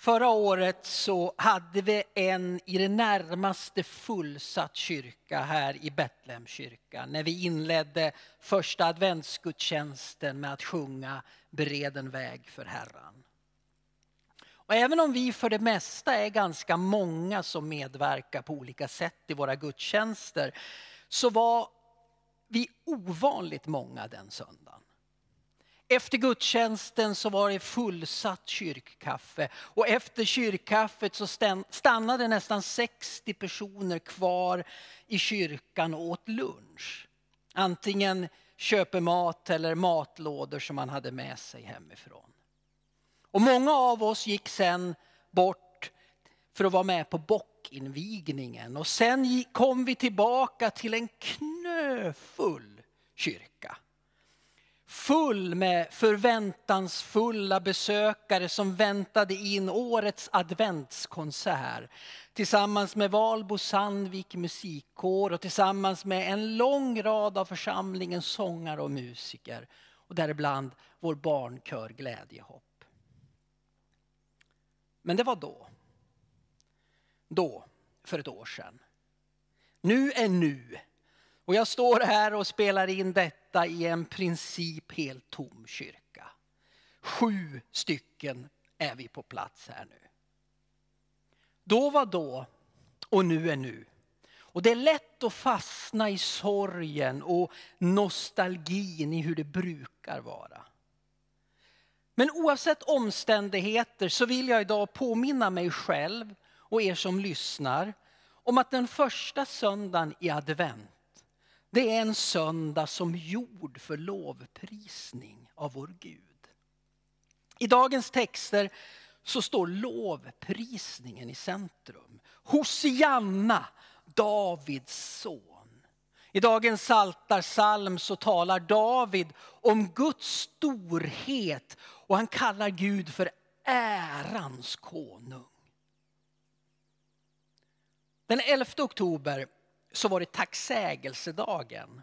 Förra året så hade vi en i det närmaste fullsatt kyrka här i Betlehemskyrkan när vi inledde första adventsgudstjänsten med att sjunga Bereden väg för Herren. Och även om vi för det mesta är ganska många som medverkar på olika sätt i våra gudstjänster så var vi ovanligt många den söndagen. Efter gudstjänsten så var det fullsatt kyrkkaffe och efter kyrkkaffet så stannade nästan 60 personer kvar i kyrkan och åt lunch. Antingen köpemat eller matlådor som man hade med sig hemifrån. Och många av oss gick sen bort för att vara med på bockinvigningen och sen kom vi tillbaka till en knöfull kyrka full med förväntansfulla besökare som väntade in årets adventskonsert tillsammans med Valbo Sandvik musikkår och tillsammans med en lång rad av församlingens sångare och musiker och däribland vår barnkör Glädjehopp. Men det var då. Då, för ett år sedan. Nu är nu. Och jag står här och spelar in detta i en princip helt tom kyrka. Sju stycken är vi på plats här nu. Då var då och nu är nu. Och det är lätt att fastna i sorgen och nostalgin i hur det brukar vara. Men oavsett omständigheter så vill jag idag påminna mig själv och er som lyssnar om att den första söndagen i advent det är en söndag som gjord för lovprisning av vår Gud. I dagens texter så står lovprisningen i centrum. Hosianna, Davids son. I dagens saltarsalm så talar David om Guds storhet och han kallar Gud för ärans konung. Den 11 oktober så var det tacksägelsedagen.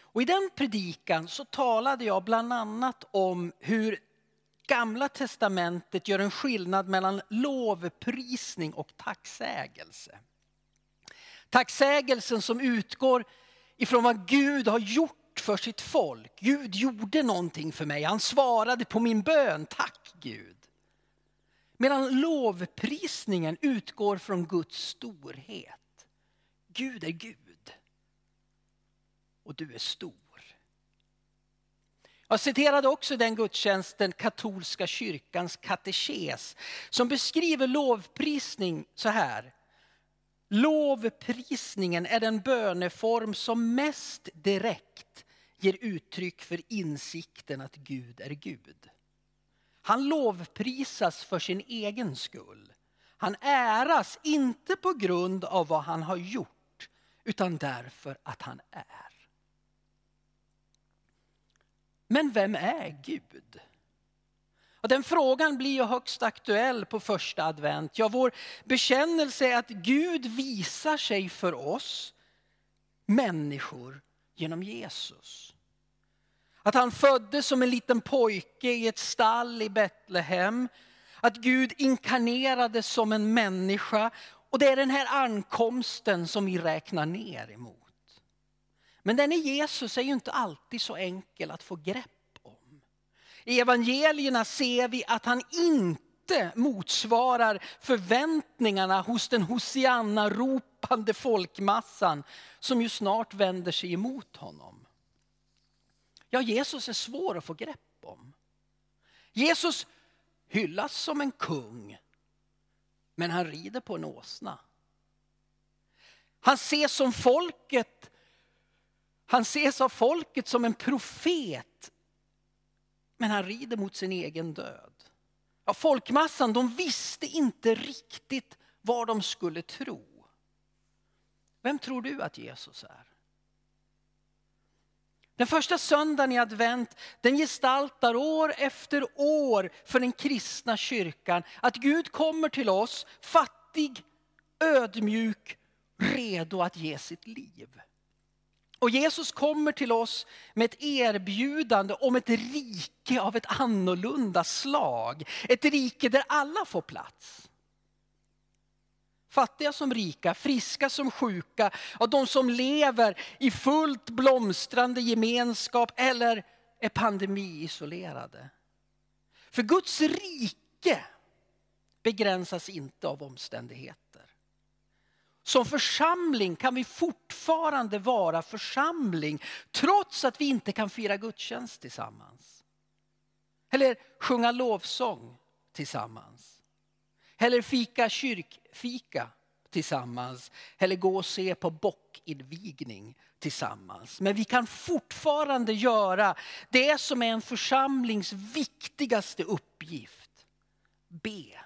Och I den predikan så talade jag bland annat om hur Gamla testamentet gör en skillnad mellan lovprisning och tacksägelse. Tacksägelsen som utgår ifrån vad Gud har gjort för sitt folk. Gud gjorde någonting för mig, han svarade på min bön, tack Gud. Medan lovprisningen utgår från Guds storhet. Gud är Gud. Och du är stor. Jag citerade också den gudstjänsten katolska kyrkans katekes som beskriver lovprisning så här. Lovprisningen är den böneform som mest direkt ger uttryck för insikten att Gud är Gud. Han lovprisas för sin egen skull. Han äras inte på grund av vad han har gjort utan därför att han är. Men vem är Gud? Och den frågan blir ju högst aktuell på första advent. Ja, vår bekännelse är att Gud visar sig för oss människor genom Jesus. Att han föddes som en liten pojke i ett stall i Betlehem. Att Gud inkarnerades som en människa och det är den här ankomsten som vi räknar ner emot. Men den i Jesus är ju inte alltid så enkel att få grepp om. I evangelierna ser vi att han inte motsvarar förväntningarna hos den Hosianna-ropande folkmassan som ju snart vänder sig emot honom. Ja, Jesus är svår att få grepp om. Jesus hyllas som en kung men han rider på en åsna. Han ses som folket, han ses av folket som en profet. Men han rider mot sin egen död. Ja, folkmassan de visste inte riktigt vad de skulle tro. Vem tror du att Jesus är? Den första söndagen i advent den gestaltar år efter år för den kristna kyrkan att Gud kommer till oss fattig, ödmjuk, redo att ge sitt liv. Och Jesus kommer till oss med ett erbjudande om ett rike av ett annorlunda slag. Ett rike där alla får plats. Fattiga som rika, friska som sjuka, och de som lever i fullt blomstrande gemenskap eller är pandemiisolerade. För Guds rike begränsas inte av omständigheter. Som församling kan vi fortfarande vara församling trots att vi inte kan fira gudstjänst tillsammans. Eller sjunga lovsång tillsammans. Eller fika kyrkfika tillsammans. Eller gå och se på bockinvigning tillsammans. Men vi kan fortfarande göra det som är en församlings viktigaste uppgift. Be.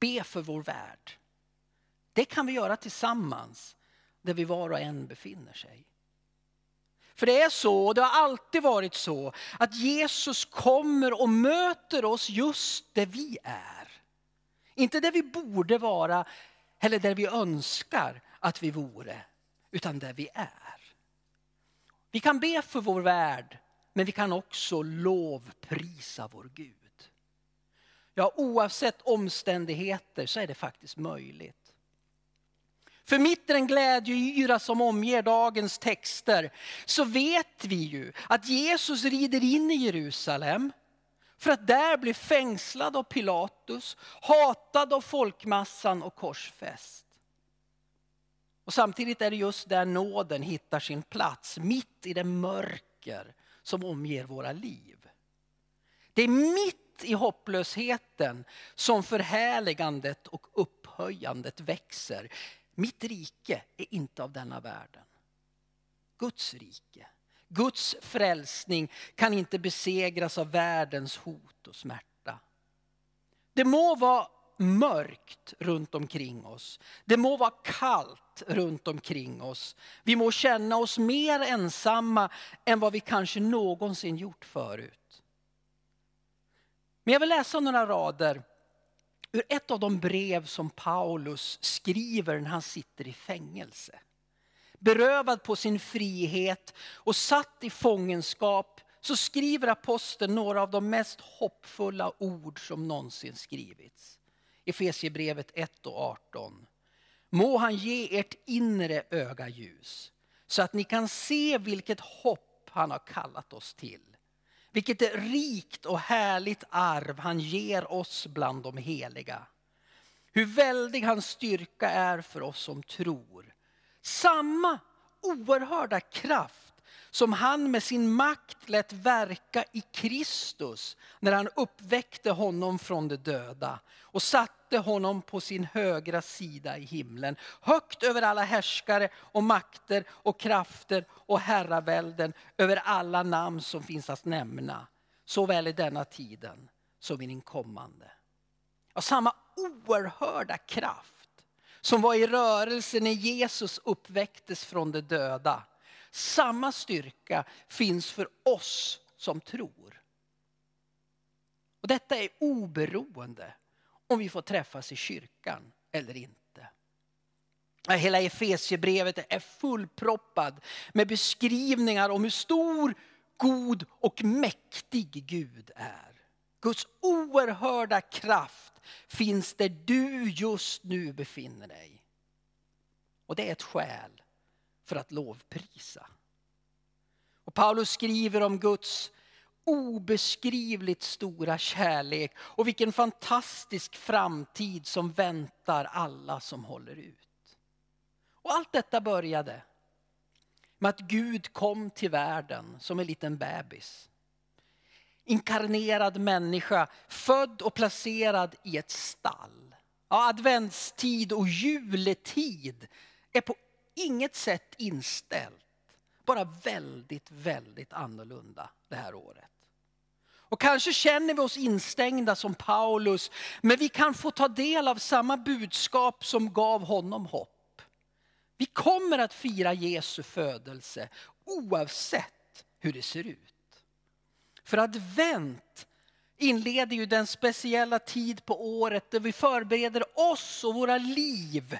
Be för vår värld. Det kan vi göra tillsammans där vi var och en befinner sig. För det är så, och det har alltid varit så, att Jesus kommer och möter oss just där vi är. Inte där vi borde vara eller där vi önskar att vi vore, utan där vi är. Vi kan be för vår värld, men vi kan också lovprisa vår Gud. Ja, oavsett omständigheter så är det faktiskt möjligt. För mitt i den glädjeyra som omger dagens texter så vet vi ju att Jesus rider in i Jerusalem för att där bli fängslad av Pilatus, hatad av folkmassan och korsfäst. Och samtidigt är det just där nåden hittar sin plats, mitt i det mörker som omger våra liv. Det är mitt i hopplösheten som förhärligandet och upphöjandet växer. Mitt rike är inte av denna världen. Guds rike, Guds frälsning kan inte besegras av världens hot och smärta. Det må vara mörkt runt omkring oss. Det må vara kallt runt omkring oss. Vi må känna oss mer ensamma än vad vi kanske någonsin gjort förut. Men jag vill läsa några rader ur ett av de brev som Paulus skriver när han sitter i fängelse. Berövad på sin frihet och satt i fångenskap så skriver aposteln några av de mest hoppfulla ord som någonsin skrivits. Efesierbrevet 1 och 18. Må han ge ert inre öga ljus så att ni kan se vilket hopp han har kallat oss till vilket rikt och härligt arv han ger oss bland de heliga. Hur väldig hans styrka är för oss som tror. Samma oerhörda kraft som han med sin makt lät verka i Kristus när han uppväckte honom från de döda och satte honom på sin högra sida i himlen. Högt över alla härskare och makter och krafter och herravälden över alla namn som finns att nämna. Såväl i denna tiden som i den kommande. Och samma oerhörda kraft som var i rörelse när Jesus uppväcktes från de döda. Samma styrka finns för oss som tror. Och detta är oberoende om vi får träffas i kyrkan eller inte. Hela Efesiebrevet är fullproppad med beskrivningar om hur stor, god och mäktig Gud är. Guds oerhörda kraft finns där du just nu befinner dig. Och det är ett skäl för att lovprisa. Och Paulus skriver om Guds obeskrivligt stora kärlek och vilken fantastisk framtid som väntar alla som håller ut. Och allt detta började med att Gud kom till världen som en liten bebis. Inkarnerad människa, född och placerad i ett stall. Ja, adventstid och juletid är på inget sätt inställt. Bara väldigt, väldigt annorlunda det här året. Och kanske känner vi oss instängda som Paulus, men vi kan få ta del av samma budskap som gav honom hopp. Vi kommer att fira Jesu födelse oavsett hur det ser ut. För advent inleder ju den speciella tid på året där vi förbereder oss och våra liv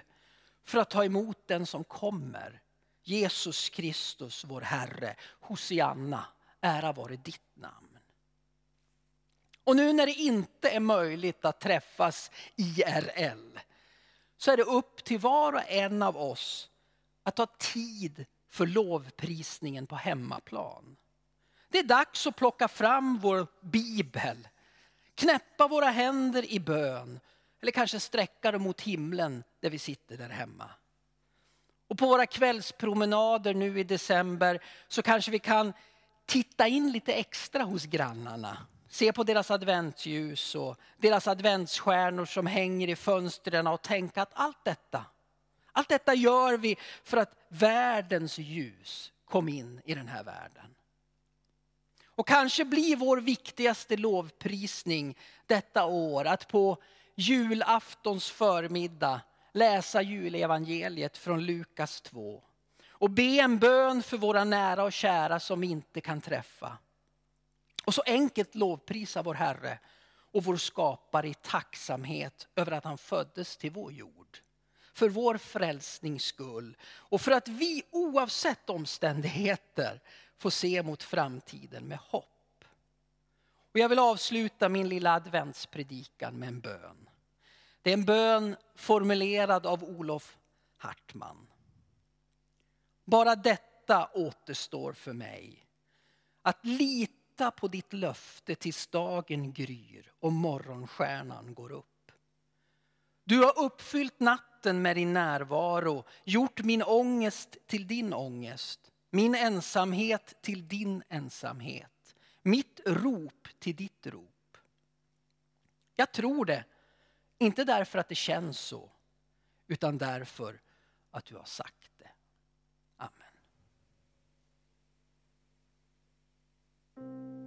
för att ta emot den som kommer, Jesus Kristus, vår Herre. Hosianna, ära vare ditt namn. Och nu när det inte är möjligt att träffas IRL så är det upp till var och en av oss att ta tid för lovprisningen på hemmaplan. Det är dags att plocka fram vår bibel, knäppa våra händer i bön eller kanske sträcka dem mot himlen där vi sitter där hemma. Och på våra kvällspromenader nu i december så kanske vi kan titta in lite extra hos grannarna. Se på deras adventsljus och deras adventsstjärnor som hänger i fönstren och tänka att allt detta, allt detta gör vi för att världens ljus kom in i den här världen. Och kanske blir vår viktigaste lovprisning detta år att på julaftons förmiddag läsa julevangeliet från Lukas 2 och be en bön för våra nära och kära som vi inte kan träffa. Och så enkelt lovprisa vår Herre och vår skapare i tacksamhet över att han föddes till vår jord. För vår frälsnings skull och för att vi oavsett omständigheter får se mot framtiden med hopp. Och jag vill avsluta min lilla adventspredikan med en bön. Det är en bön formulerad av Olof Hartman. Bara detta återstår för mig. Att lita på ditt löfte tills dagen gryr och morgonstjärnan går upp. Du har uppfyllt natten med din närvaro, gjort min ångest till din ångest, min ensamhet till din ensamhet, mitt rop till ditt rop. Jag tror det inte därför att det känns så, utan därför att du har sagt det. Amen.